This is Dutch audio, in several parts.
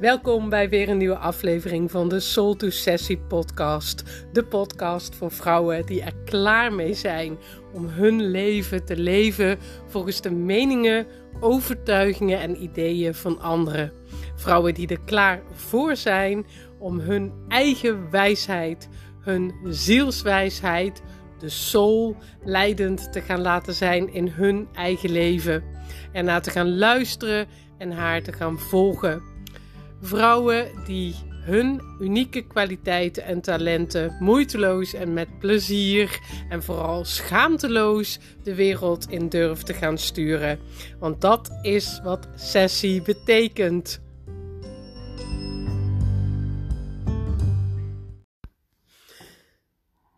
Welkom bij weer een nieuwe aflevering van de Soul to Sessie podcast. De podcast voor vrouwen die er klaar mee zijn om hun leven te leven volgens de meningen, overtuigingen en ideeën van anderen. Vrouwen die er klaar voor zijn om hun eigen wijsheid, hun zielswijsheid, de soul leidend te gaan laten zijn in hun eigen leven. En naar te gaan luisteren en haar te gaan volgen. Vrouwen die hun unieke kwaliteiten en talenten moeiteloos en met plezier en vooral schaamteloos de wereld in durven te gaan sturen. Want dat is wat sessie betekent.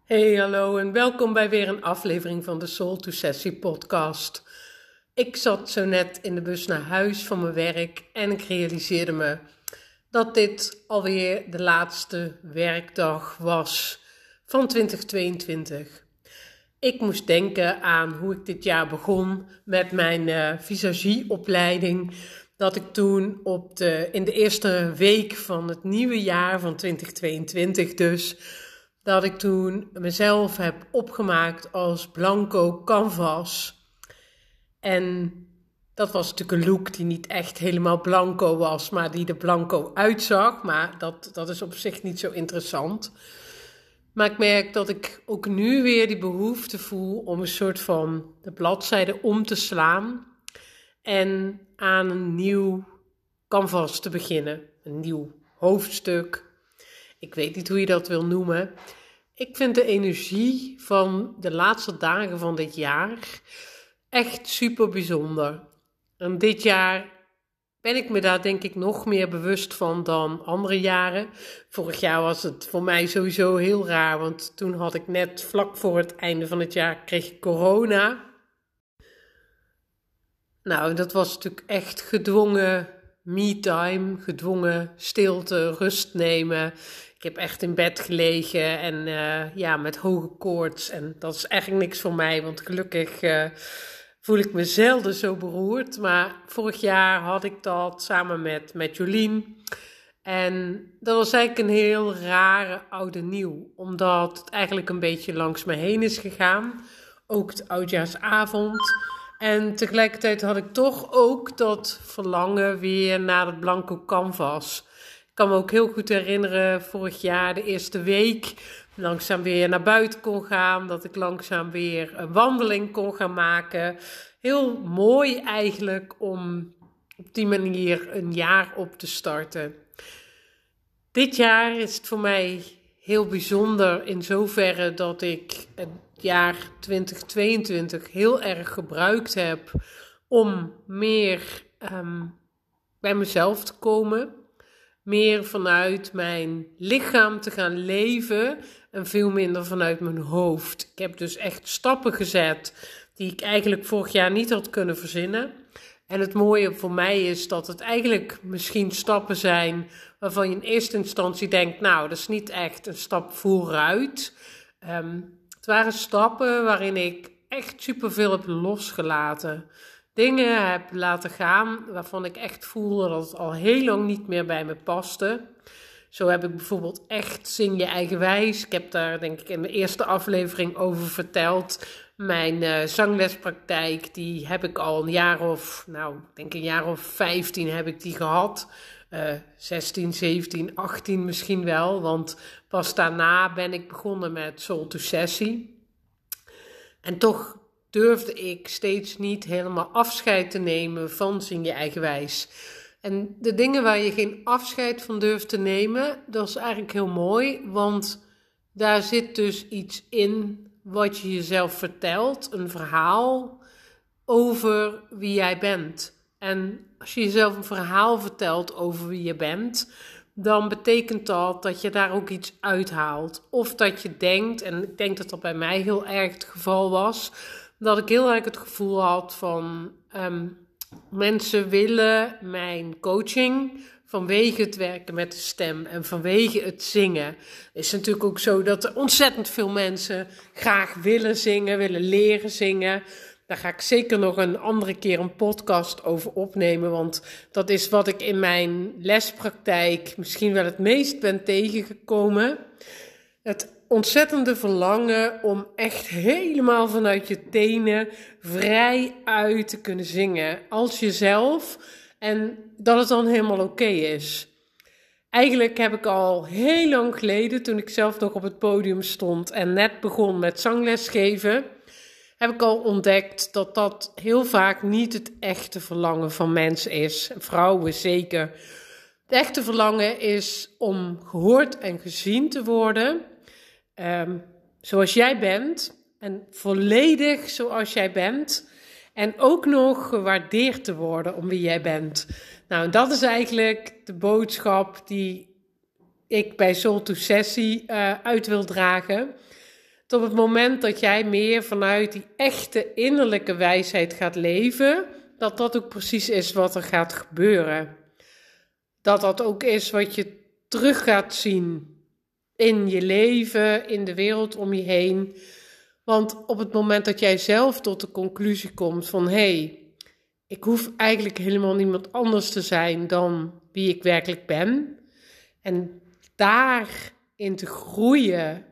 Hey, hallo en welkom bij weer een aflevering van de Soul to Sessie podcast. Ik zat zo net in de bus naar huis van mijn werk en ik realiseerde me dat dit alweer de laatste werkdag was van 2022. Ik moest denken aan hoe ik dit jaar begon met mijn uh, visagieopleiding. Dat ik toen op de, in de eerste week van het nieuwe jaar van 2022 dus, dat ik toen mezelf heb opgemaakt als blanco canvas. En dat was natuurlijk een look die niet echt helemaal blanco was, maar die er blanco uitzag. Maar dat, dat is op zich niet zo interessant. Maar ik merk dat ik ook nu weer die behoefte voel om een soort van de bladzijde om te slaan. En aan een nieuw canvas te beginnen. Een nieuw hoofdstuk. Ik weet niet hoe je dat wil noemen. Ik vind de energie van de laatste dagen van dit jaar echt super bijzonder. En dit jaar ben ik me daar denk ik nog meer bewust van dan andere jaren. Vorig jaar was het voor mij sowieso heel raar, want toen had ik net vlak voor het einde van het jaar kreeg ik corona. Nou, dat was natuurlijk echt gedwongen me-time, gedwongen stilte, rust nemen. Ik heb echt in bed gelegen en uh, ja, met hoge koorts. En dat is eigenlijk niks voor mij, want gelukkig uh, voel ik me zelden zo beroerd. Maar vorig jaar had ik dat samen met, met Jolien. En dat was eigenlijk een heel rare oude nieuw. Omdat het eigenlijk een beetje langs me heen is gegaan. Ook het oudjaarsavond. En tegelijkertijd had ik toch ook dat verlangen weer naar het blanco canvas. Ik kan me ook heel goed herinneren, vorig jaar, de eerste week, langzaam weer naar buiten kon gaan. Dat ik langzaam weer een wandeling kon gaan maken. Heel mooi eigenlijk om op die manier een jaar op te starten. Dit jaar is het voor mij heel bijzonder in zoverre dat ik het jaar 2022 heel erg gebruikt heb om meer um, bij mezelf te komen. Meer vanuit mijn lichaam te gaan leven en veel minder vanuit mijn hoofd. Ik heb dus echt stappen gezet die ik eigenlijk vorig jaar niet had kunnen verzinnen. En het mooie voor mij is dat het eigenlijk misschien stappen zijn waarvan je in eerste instantie denkt, nou, dat is niet echt een stap vooruit. Um, het waren stappen waarin ik echt superveel heb losgelaten. Dingen heb laten gaan waarvan ik echt voelde dat het al heel lang niet meer bij me paste. Zo heb ik bijvoorbeeld echt Zing je eigen wijs. Ik heb daar denk ik in de eerste aflevering over verteld. Mijn uh, zanglespraktijk, die heb ik al een jaar of, nou, ik denk een jaar of 15 heb ik die gehad. Uh, 16, 17, 18 misschien wel. Want pas daarna ben ik begonnen met Soul to Sessie. En toch durfde ik steeds niet helemaal afscheid te nemen van Zing je eigen wijs. En de dingen waar je geen afscheid van durft te nemen, dat is eigenlijk heel mooi, want daar zit dus iets in wat je jezelf vertelt, een verhaal over wie jij bent. En als je jezelf een verhaal vertelt over wie je bent, dan betekent dat dat je daar ook iets uithaalt. Of dat je denkt, en ik denk dat dat bij mij heel erg het geval was, dat ik heel erg het gevoel had van um, mensen willen mijn coaching vanwege het werken met de stem en vanwege het zingen. Het is natuurlijk ook zo dat er ontzettend veel mensen graag willen zingen, willen leren zingen. Daar ga ik zeker nog een andere keer een podcast over opnemen. Want dat is wat ik in mijn lespraktijk misschien wel het meest ben tegengekomen. Het ontzettende verlangen om echt helemaal vanuit je tenen vrij uit te kunnen zingen. Als jezelf. En dat het dan helemaal oké is. Eigenlijk heb ik al heel lang geleden, toen ik zelf nog op het podium stond en net begon met zangles geven, heb ik al ontdekt dat dat heel vaak niet het echte verlangen van mensen is. Vrouwen zeker. Het echte verlangen is om gehoord en gezien te worden, um, zoals jij bent en volledig zoals jij bent. En ook nog gewaardeerd te worden om wie jij bent. Nou, dat is eigenlijk de boodschap die ik bij Soul to Sessie uh, uit wil dragen. Tot het moment dat jij meer vanuit die echte innerlijke wijsheid gaat leven, dat dat ook precies is wat er gaat gebeuren. Dat dat ook is wat je terug gaat zien in je leven, in de wereld om je heen. Want op het moment dat jij zelf tot de conclusie komt van hé, hey, ik hoef eigenlijk helemaal niemand anders te zijn dan wie ik werkelijk ben. En daarin te groeien,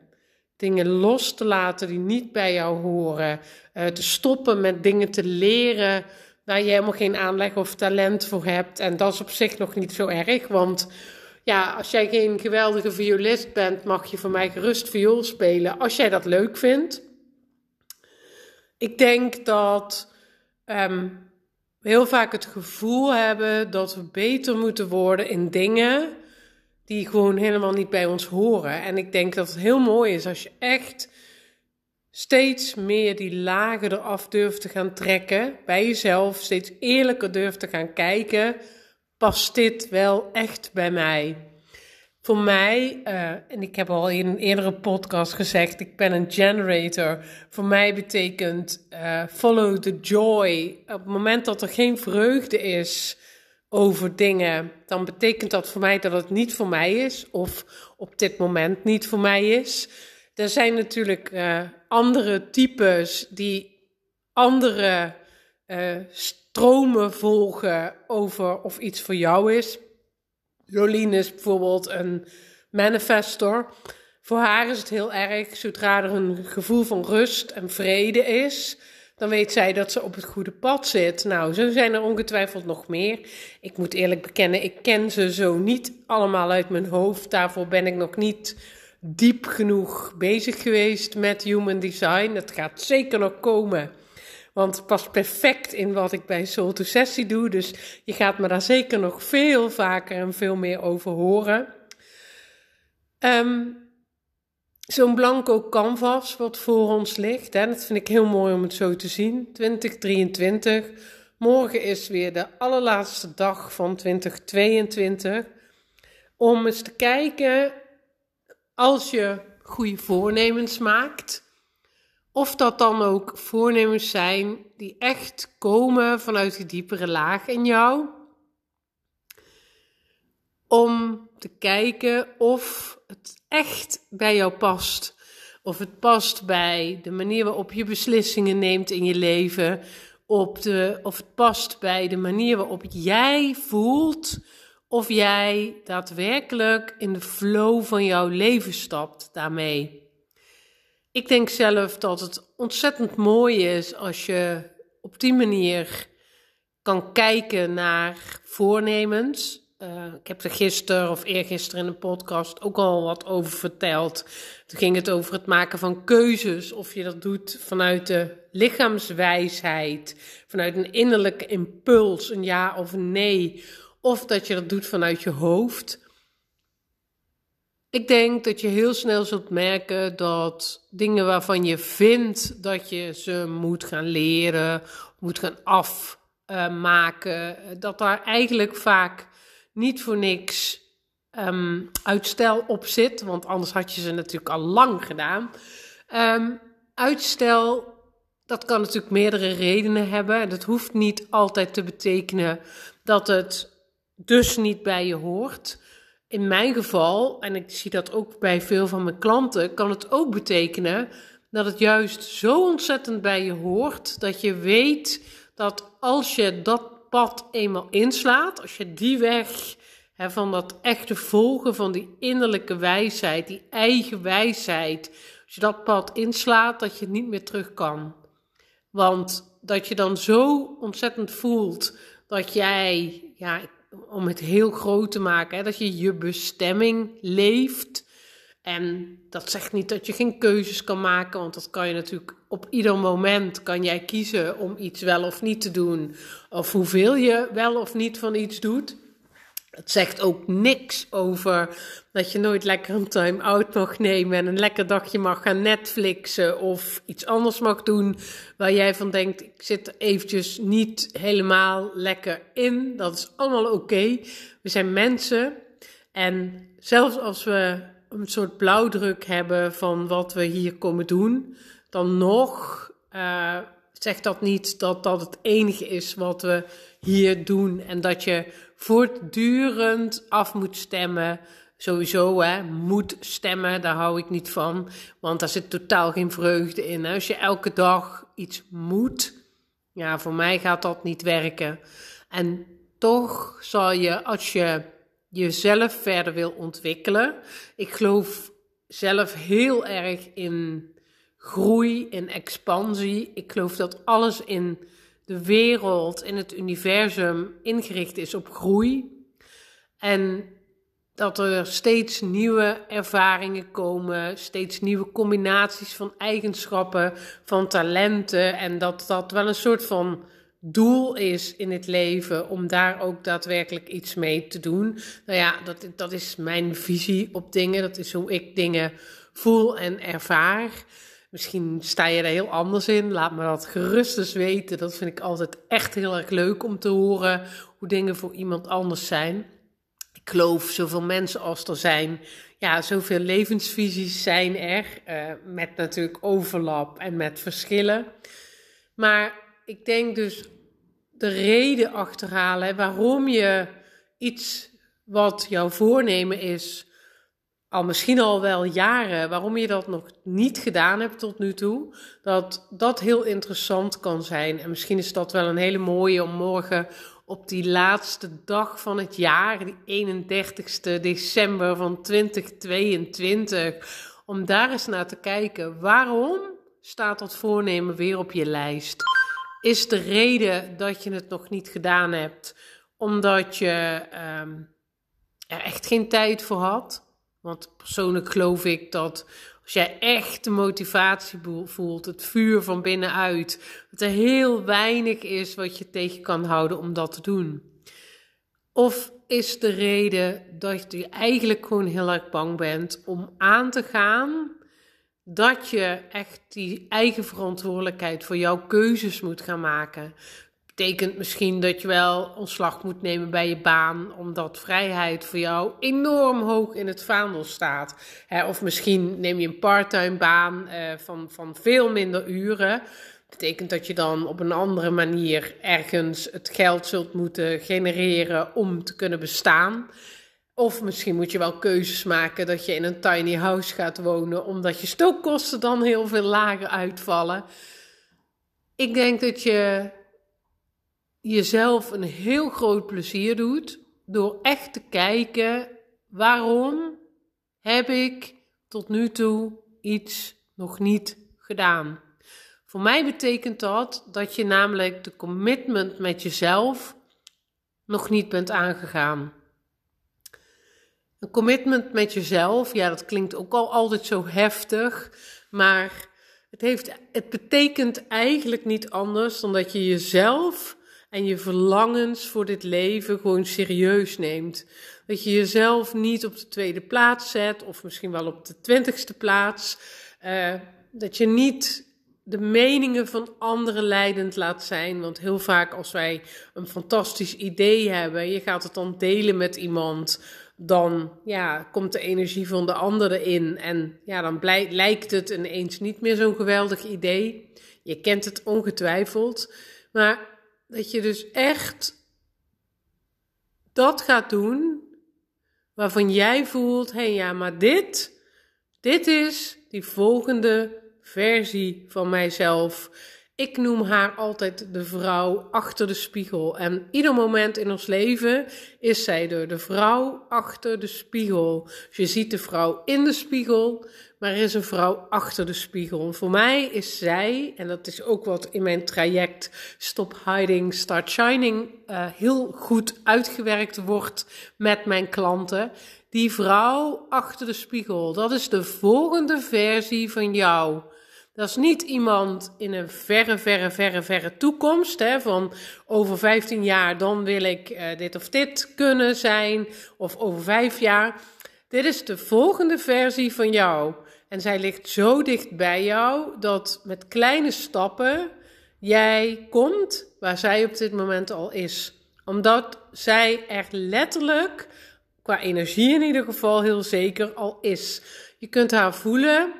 dingen los te laten die niet bij jou horen, uh, te stoppen met dingen te leren waar je helemaal geen aanleg of talent voor hebt. En dat is op zich nog niet zo erg, want ja, als jij geen geweldige violist bent, mag je van mij gerust viool spelen als jij dat leuk vindt. Ik denk dat um, we heel vaak het gevoel hebben dat we beter moeten worden in dingen die gewoon helemaal niet bij ons horen. En ik denk dat het heel mooi is als je echt steeds meer die lagen eraf durft te gaan trekken bij jezelf, steeds eerlijker durft te gaan kijken. Past dit wel echt bij mij? Voor mij, uh, en ik heb al in een eerdere podcast gezegd, ik ben een generator. Voor mij betekent uh, follow the joy. Op het moment dat er geen vreugde is over dingen, dan betekent dat voor mij dat het niet voor mij is, of op dit moment niet voor mij is. Er zijn natuurlijk uh, andere types die andere stromen volgen over of iets voor jou is. Jolien is bijvoorbeeld een manifestor. Voor haar is het heel erg, zodra er een gevoel van rust en vrede is, dan weet zij dat ze op het goede pad zit. Nou, zo zijn er ongetwijfeld nog meer. Ik moet eerlijk bekennen, ik ken ze zo niet allemaal uit mijn hoofd. Daarvoor ben ik nog niet diep genoeg bezig geweest met human design. Dat gaat zeker nog komen. Want het past perfect in wat ik bij Soul to Sessie doe. Dus je gaat me daar zeker nog veel vaker en veel meer over horen. Um, Zo'n blanco canvas wat voor ons ligt. Hè, dat vind ik heel mooi om het zo te zien. 2023. Morgen is weer de allerlaatste dag van 2022. Om eens te kijken, als je goede voornemens maakt, of dat dan ook voornemens zijn die echt komen vanuit die diepere laag in jou. Om te kijken of het echt bij jou past. Of het past bij de manier waarop je beslissingen neemt in je leven. Op de, of het past bij de manier waarop jij voelt. Of jij daadwerkelijk in de flow van jouw leven stapt daarmee. Ik denk zelf dat het ontzettend mooi is als je op die manier kan kijken naar voornemens. Uh, ik heb er gisteren of eergisteren in een podcast ook al wat over verteld. Toen ging het over het maken van keuzes. Of je dat doet vanuit de lichaamswijsheid, vanuit een innerlijke impuls, een ja of een nee. Of dat je dat doet vanuit je hoofd. Ik denk dat je heel snel zult merken dat dingen waarvan je vindt dat je ze moet gaan leren, moet gaan afmaken, dat daar eigenlijk vaak niet voor niks um, uitstel op zit, want anders had je ze natuurlijk al lang gedaan. Um, uitstel, dat kan natuurlijk meerdere redenen hebben. En dat hoeft niet altijd te betekenen dat het dus niet bij je hoort in mijn geval, en ik zie dat ook bij veel van mijn klanten, kan het ook betekenen dat het juist zo ontzettend bij je hoort dat je weet dat als je dat pad eenmaal inslaat, als je die weg hè, van dat echte volgen van die innerlijke wijsheid, die eigen wijsheid, als je dat pad inslaat, dat je niet meer terug kan. Want dat je dan zo ontzettend voelt dat jij, ja, om het heel groot te maken, hè, dat je je bestemming leeft en dat zegt niet dat je geen keuzes kan maken, want dat kan je natuurlijk op ieder moment kan jij kiezen om iets wel of niet te doen, of hoeveel je wel of niet van iets doet. Het zegt ook niks over dat je nooit lekker een time-out mag nemen en een lekker dagje mag gaan Netflixen of iets anders mag doen waar jij van denkt, ik zit er eventjes niet helemaal lekker in. Dat is allemaal oké. We zijn mensen en zelfs als we een soort blauwdruk hebben van wat we hier komen doen, dan nog uh, zegt dat niet dat dat het enige is wat we hier doen en dat je voortdurend af moet stemmen. Sowieso, hè, moet stemmen, daar hou ik niet van, want daar zit totaal geen vreugde in. Als je elke dag iets moet, ja, voor mij gaat dat niet werken. En toch zal je, als je jezelf verder wil ontwikkelen. Ik geloof zelf heel erg in groei, in expansie. Ik geloof dat alles in de wereld, in het universum ingericht is op groei. En dat er steeds nieuwe ervaringen komen, steeds nieuwe combinaties van eigenschappen, van talenten. En dat dat wel een soort van doel is in het leven om daar ook daadwerkelijk iets mee te doen. Nou ja, dat, dat is mijn visie op dingen. Dat is hoe ik dingen voel en ervaar. Misschien sta je er heel anders in. Laat me dat gerust eens weten. Dat vind ik altijd echt heel erg leuk om te horen hoe dingen voor iemand anders zijn. Ik geloof zoveel mensen als er zijn. Ja, zoveel levensvisies zijn er. Uh, met natuurlijk overlap en met verschillen. Maar ik denk dus de reden achterhalen waarom je iets wat jouw voornemen is, al misschien al wel jaren, waarom je dat nog niet gedaan hebt tot nu toe, dat dat heel interessant kan zijn. En misschien is dat wel een hele mooie om morgen op die laatste dag van het jaar, die 31ste december van 2022, om daar eens naar te kijken. Waarom staat dat voornemen weer op je lijst? is de reden dat je het nog niet gedaan hebt, omdat je um, er echt geen tijd voor had. Want persoonlijk geloof ik dat als jij echt de motivatie voelt, het vuur van binnenuit, dat er heel weinig is wat je tegen kan houden om dat te doen. Of is de reden dat je eigenlijk gewoon heel erg bang bent om aan te gaan dat je echt die eigen verantwoordelijkheid voor jouw keuzes moet gaan maken. Betekent misschien dat je wel ontslag moet nemen bij je baan, omdat vrijheid voor jou enorm hoog in het vaandel staat. of misschien neem je een parttime baan uh, van, van veel minder uren. Betekent dat je dan op een andere manier ergens het geld zult moeten genereren om te kunnen bestaan. Of misschien moet je wel keuzes maken dat je in een tiny house gaat wonen, omdat je stookkosten dan heel veel lager uitvallen. Ik denk dat je jezelf een heel groot plezier doet door echt te kijken waarom heb ik tot nu toe iets nog niet gedaan. Voor mij betekent dat dat je namelijk de commitment met jezelf nog niet bent aangegaan. Een commitment met jezelf, ja, dat klinkt ook al altijd zo heftig, maar het, heeft, het betekent eigenlijk niet anders dan dat je jezelf en je verlangens voor dit leven gewoon serieus neemt. Dat je jezelf niet op de tweede plaats zet, of misschien wel op de twintigste plaats. Uh, dat je niet de meningen van anderen leidend laat zijn. Want heel vaak als wij een fantastisch idee hebben, je gaat het dan delen met iemand dan ja, komt de energie van de ander erin. En ja, dan lijkt het ineens niet meer zo'n geweldig idee. Je kent het ongetwijfeld. Maar dat je dus echt dat gaat doen waarvan jij voelt: hé ja, maar dit, dit is die volgende versie van mijzelf. Ik noem haar altijd de vrouw achter de spiegel. En ieder moment in ons leven is zij er, de vrouw achter de spiegel. Dus je ziet de vrouw in de spiegel, maar er is een vrouw achter de spiegel. Voor mij is zij, en dat is ook wat in mijn traject Stop Hiding, Start Shining uh, heel goed uitgewerkt wordt met mijn klanten. Die vrouw achter de spiegel, dat is de volgende versie van jou. Dat is niet iemand in een verre, verre, verre, verre toekomst. Hè, van over 15 jaar, dan wil ik uh, dit of dit kunnen zijn. Of over vijf jaar. Dit is de volgende versie van jou. En zij ligt zo dicht bij jou dat met kleine stappen jij komt waar zij op dit moment al is. Omdat zij er letterlijk, qua energie in ieder geval, heel zeker al is. Je kunt haar voelen.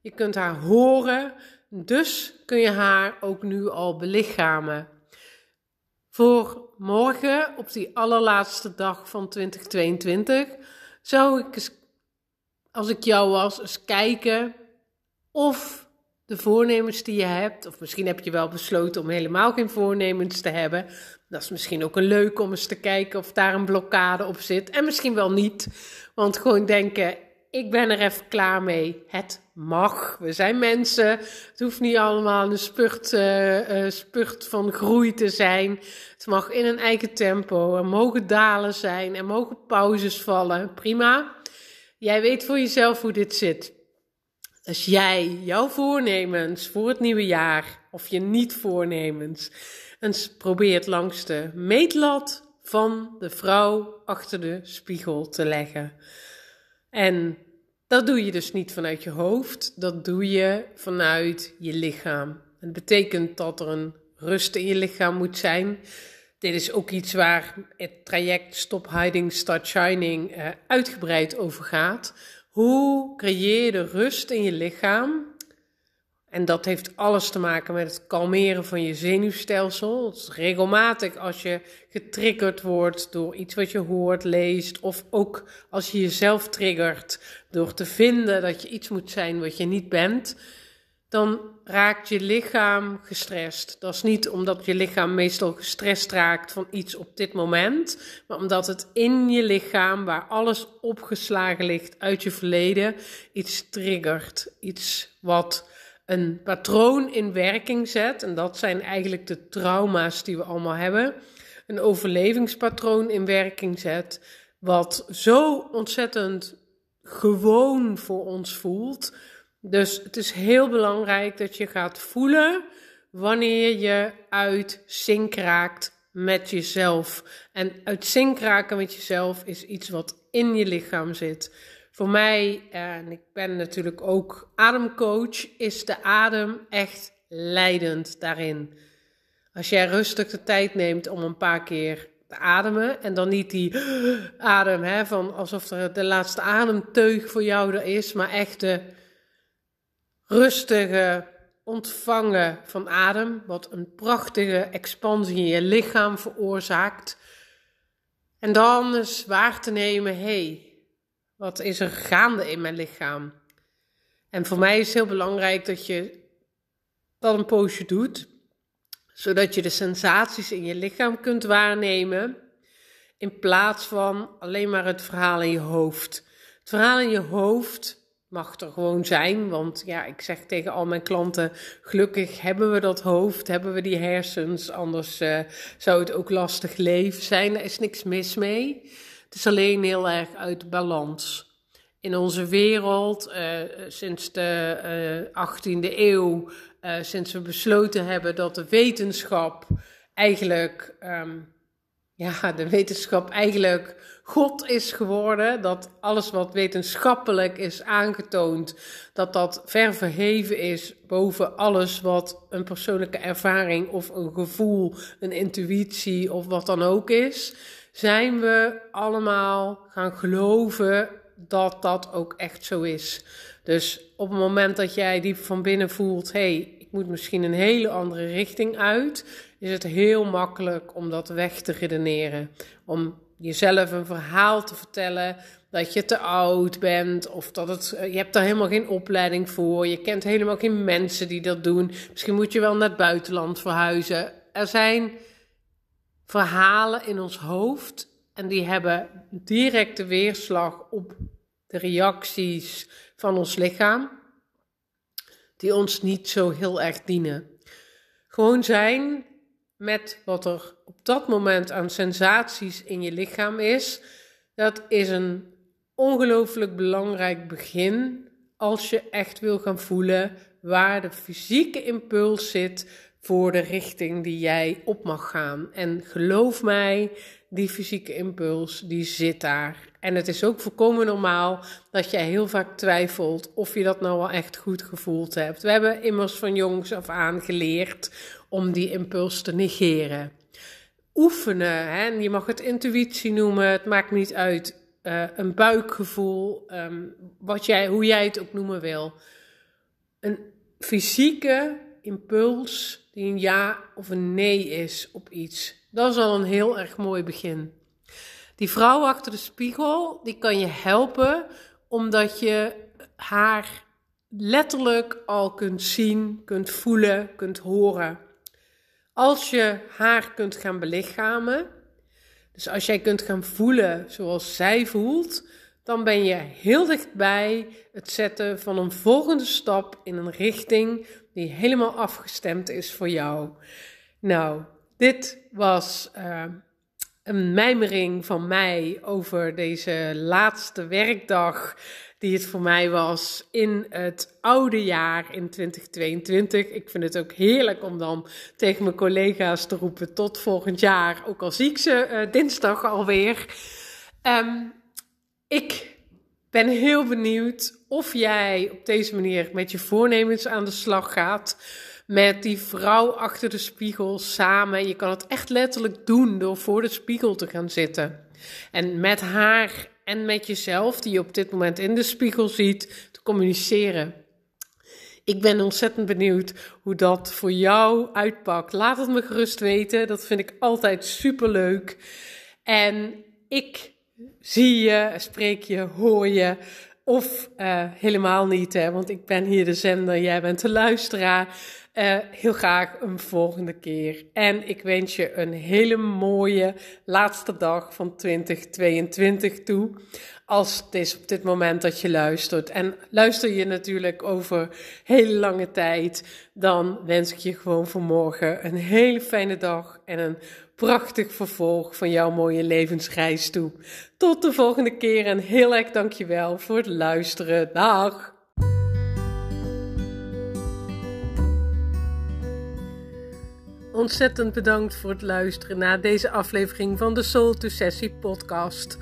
Je kunt haar horen, dus kun je haar ook nu al belichamen. Voor morgen, op die allerlaatste dag van 2022, zou ik eens, als ik jou was, eens kijken of de voornemens die je hebt, of misschien heb je wel besloten om helemaal geen voornemens te hebben. Dat is misschien ook een leuk om eens te kijken of daar een blokkade op zit. En misschien wel niet, want gewoon denken: ik ben er even klaar mee. Het mag. We zijn mensen. Het hoeft niet allemaal een spurt, uh, spurt van groei te zijn. Het mag in een eigen tempo. Er mogen dalen zijn. Er mogen pauzes vallen. Prima. Jij weet voor jezelf hoe dit zit. Als jij jouw voornemens voor het nieuwe jaar, of je niet voornemens, eens probeert langs de meetlat van de vrouw achter de spiegel te leggen. En dat doe je dus niet vanuit je hoofd, dat doe je vanuit je lichaam. Het betekent dat er een rust in je lichaam moet zijn. Dit is ook iets waar het traject Stop Hiding, Start Shining uh, uitgebreid over gaat. Hoe creëer je de rust in je lichaam en dat heeft alles te maken met het kalmeren van je zenuwstelsel. Regelmatig als je getriggerd wordt door iets wat je hoort, leest, of ook als je jezelf triggert door te vinden dat je iets moet zijn wat je niet bent, dan raakt je lichaam gestrest. Dat is niet omdat je lichaam meestal gestrest raakt van iets op dit moment, maar omdat het in je lichaam, waar alles opgeslagen ligt uit je verleden, iets triggert. Iets wat een patroon in werking zet, en dat zijn eigenlijk de trauma's die we allemaal hebben, een overlevingspatroon in werking zet, wat zo ontzettend gewoon voor ons voelt. Dus het is heel belangrijk dat je gaat voelen wanneer je uit zink raakt met jezelf. En uit zink raken met jezelf is iets wat in je lichaam zit. Voor mij, en ik ben natuurlijk ook ademcoach, is de adem echt leidend daarin. Als jij rustig de tijd neemt om een paar keer te ademen en dan niet die adem hè, van alsof er de laatste ademteug voor jou er is, maar echt de rustige ontvangen van adem, wat een prachtige expansie in je lichaam veroorzaakt. En dan eens waar te nemen, hey, wat is er gaande in mijn lichaam? En voor mij is het heel belangrijk dat je dat een poosje doet, zodat je de sensaties in je lichaam kunt waarnemen, in plaats van alleen maar het verhaal in je hoofd. Het verhaal in je hoofd mag er gewoon zijn, want ja, ik zeg tegen al mijn klanten, gelukkig hebben we dat hoofd, hebben we die hersens, anders uh, zou het ook lastig leven zijn, er is niks mis mee. Het is alleen heel erg uit balans. In onze wereld, uh, sinds de uh, eh, 18e eeuw, sinds we besloten hebben dat de wetenschap eigenlijk, um, ja, de wetenschap eigenlijk God is geworden, dat alles wat wetenschappelijk is aangetoond, dat dat ver verheven is boven alles wat een persoonlijke ervaring of een gevoel, een intuïtie of wat dan ook is zijn we allemaal gaan geloven dat dat ook echt zo is. Dus op het moment dat jij diep van binnen voelt, hé, hey, ik moet misschien een hele andere richting uit, is het heel makkelijk om dat weg te redeneren. Om jezelf een verhaal te vertellen dat je te oud bent of dat het, je hebt daar helemaal geen opleiding voor. Je kent helemaal geen mensen die dat doen. Misschien moet je wel naar het buitenland verhuizen. Er zijn verhalen in ons hoofd en die hebben directe weerslag op de reacties van ons lichaam, die ons niet zo heel erg dienen. Gewoon zijn met wat er op dat moment aan sensaties in je lichaam is, dat is een ongelooflijk belangrijk begin als je echt wil gaan voelen waar de fysieke impuls zit voor de richting die jij op mag gaan. En geloof mij, die fysieke impuls die zit daar. En het is ook volkomen normaal dat jij heel vaak twijfelt of je dat nou wel echt goed gevoeld hebt. We hebben immers van jongs af aan geleerd om die impuls te negeren. Oefenen, hè? je mag het intuïtie noemen, het maakt niet uit. Uh, een buikgevoel, um, wat jij, hoe jij het ook noemen wil. Een fysieke impuls die een ja of een nee is op iets. Dat is al een heel erg mooi begin. Die vrouw achter de spiegel, die kan je helpen omdat je haar letterlijk al kunt zien, kunt voelen, kunt horen. Als je haar kunt gaan belichamen, dus als jij kunt gaan voelen zoals zij voelt, dan ben je heel dichtbij het zetten van een volgende stap in een richting die helemaal afgestemd is voor jou. Nou, dit was uh, een mijmering van mij over deze laatste werkdag die het voor mij was in het oude jaar in 2022. Ik vind het ook heerlijk om dan tegen mijn collega's te roepen tot volgend jaar, ook al zie ik ze uh, dinsdag alweer. Um, ik ben heel benieuwd of jij op deze manier met je voornemens aan de slag gaat. Met die vrouw achter de spiegel samen. Je kan het echt letterlijk doen door voor de spiegel te gaan zitten. En met haar en met jezelf, die je op dit moment in de spiegel ziet, te communiceren. Ik ben ontzettend benieuwd hoe dat voor jou uitpakt. Laat het me gerust weten. Dat vind ik altijd super leuk. En ik zie je, spreek je, hoor je. Of uh, helemaal niet, hè, want ik ben hier de zender, jij bent de luisteraar. Uh, heel graag een volgende keer. En ik wens je een hele mooie laatste dag van 2022 toe. Als het is op dit moment dat je luistert. En luister je natuurlijk over hele lange tijd, dan wens ik je gewoon voor morgen een hele fijne dag en een prachtig vervolg van jouw mooie levensreis toe. Tot de volgende keer en heel erg dankjewel voor het luisteren. Dag! Ontzettend bedankt voor het luisteren naar deze aflevering van de Soul to Sessie podcast.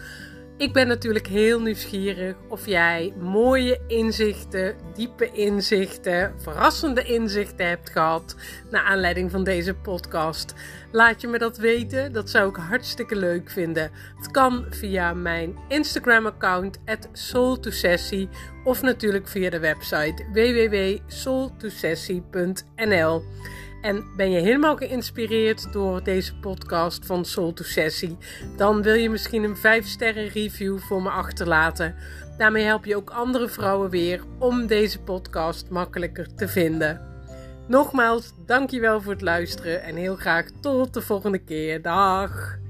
Ik ben natuurlijk heel nieuwsgierig of jij mooie inzichten, diepe inzichten, verrassende inzichten hebt gehad naar aanleiding van deze podcast. Laat je me dat weten, dat zou ik hartstikke leuk vinden. Het kan via mijn Instagram-account @soul2sessie of natuurlijk via de website www.soul2sessie.nl. En ben je helemaal geïnspireerd door deze podcast van Soul to Sessie? Dan wil je misschien een 5 sterren review voor me achterlaten. Daarmee help je ook andere vrouwen weer om deze podcast makkelijker te vinden. Nogmaals, dankjewel voor het luisteren en heel graag tot de volgende keer. Dag!